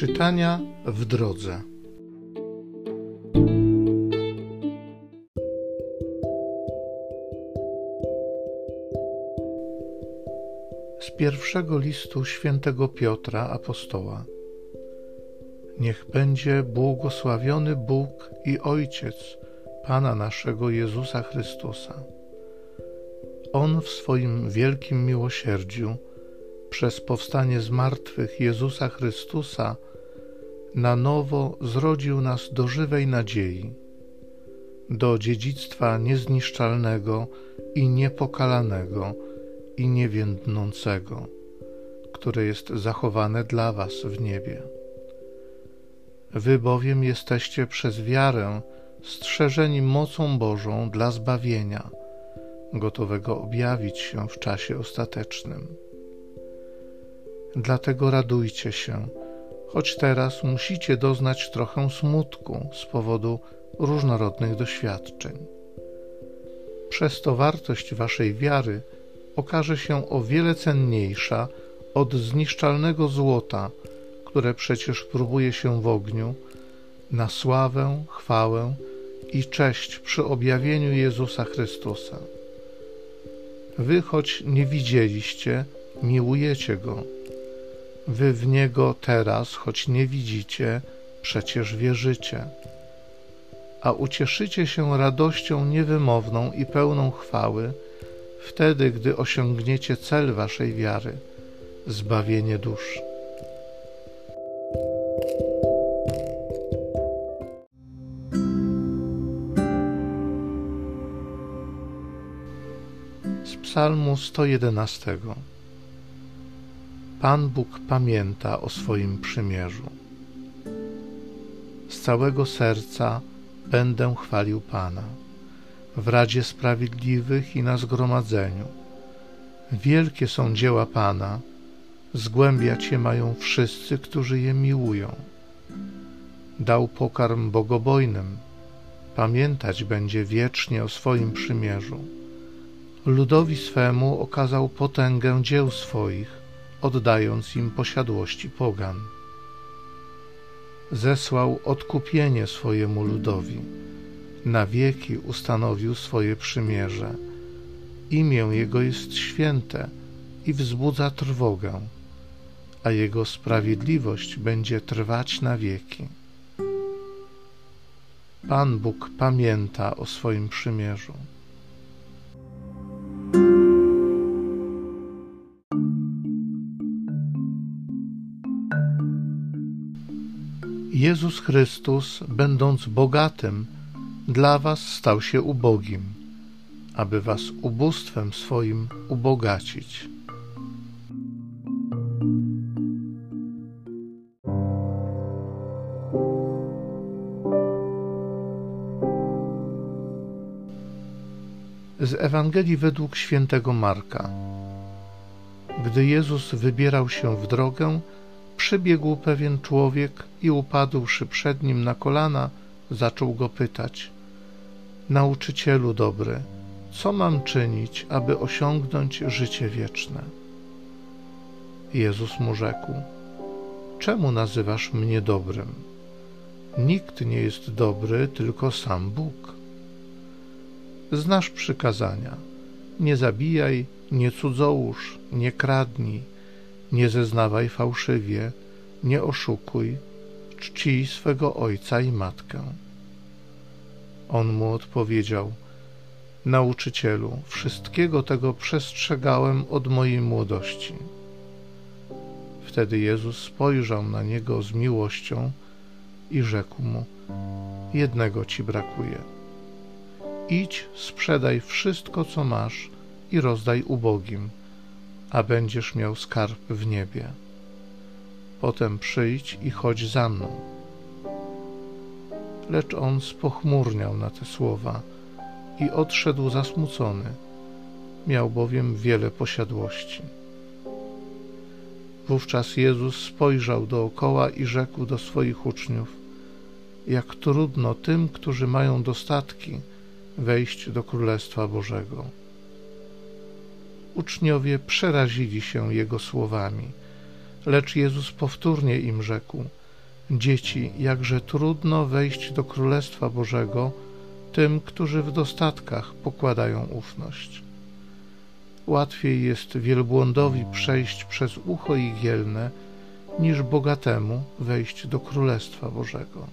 Czytania w drodze. Z pierwszego listu świętego Piotra apostoła. Niech będzie błogosławiony Bóg i Ojciec Pana naszego Jezusa Chrystusa. On w swoim wielkim miłosierdziu przez powstanie z martwych Jezusa Chrystusa na nowo zrodził nas do żywej nadziei, do dziedzictwa niezniszczalnego i niepokalanego i niewiędnącego, które jest zachowane dla Was w niebie. Wy bowiem jesteście przez wiarę strzeżeni mocą Bożą dla zbawienia, gotowego objawić się w czasie ostatecznym. Dlatego radujcie się, choć teraz musicie doznać trochę smutku z powodu różnorodnych doświadczeń. Przez to wartość waszej wiary okaże się o wiele cenniejsza od zniszczalnego złota, które przecież próbuje się w ogniu, na sławę, chwałę i cześć przy objawieniu Jezusa Chrystusa. Wy, choć nie widzieliście, miłujecie Go Wy w Niego teraz, choć nie widzicie, przecież wierzycie, a ucieszycie się radością niewymowną i pełną chwały, wtedy, gdy osiągniecie cel Waszej wiary zbawienie dusz. Z Psalmu 111 Pan Bóg pamięta o swoim przymierzu. Z całego serca będę chwalił Pana w Radzie Sprawiedliwych i na zgromadzeniu. Wielkie są dzieła Pana, zgłębiać je mają wszyscy, którzy je miłują. Dał pokarm bogobojnym, pamiętać będzie wiecznie o swoim przymierzu. Ludowi swemu okazał potęgę dzieł swoich, oddając im posiadłości pogan. Zesłał odkupienie swojemu ludowi, na wieki ustanowił swoje przymierze. Imię Jego jest święte i wzbudza trwogę, a Jego sprawiedliwość będzie trwać na wieki. Pan Bóg pamięta o swoim przymierzu. Jezus Chrystus, będąc bogatym, dla Was stał się ubogim, aby Was ubóstwem swoim ubogacić. Z Ewangelii według świętego Marka. Gdy Jezus wybierał się w drogę, przybiegł pewien człowiek i upadłszy przed nim na kolana, zaczął go pytać: Nauczycielu dobry, co mam czynić, aby osiągnąć życie wieczne? Jezus mu rzekł: Czemu nazywasz mnie dobrym? Nikt nie jest dobry, tylko sam Bóg. Znasz przykazania: nie zabijaj, nie cudzołóż, nie kradnij nie zeznawaj fałszywie, nie oszukuj, czci swego ojca i matkę. On mu odpowiedział: Nauczycielu, wszystkiego tego przestrzegałem od mojej młodości. Wtedy Jezus spojrzał na niego z miłością i rzekł mu: Jednego ci brakuje. Idź, sprzedaj wszystko, co masz i rozdaj ubogim a będziesz miał skarb w niebie. Potem przyjdź i chodź za mną. Lecz on spochmurniał na te słowa i odszedł zasmucony. Miał bowiem wiele posiadłości. Wówczas Jezus spojrzał dookoła i rzekł do swoich uczniów: Jak trudno tym, którzy mają dostatki, wejść do Królestwa Bożego. Uczniowie przerazili się jego słowami, lecz Jezus powtórnie im rzekł: Dzieci, jakże trudno wejść do Królestwa Bożego tym, którzy w dostatkach pokładają ufność. Łatwiej jest wielbłądowi przejść przez ucho igielne, niż bogatemu wejść do Królestwa Bożego.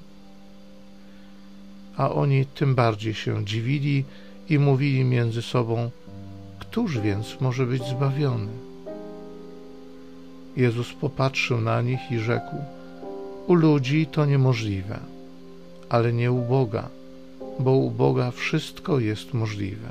A oni tym bardziej się dziwili i mówili między sobą, któż więc może być zbawiony? Jezus popatrzył na nich i rzekł, u ludzi to niemożliwe, ale nie u Boga, bo u Boga wszystko jest możliwe.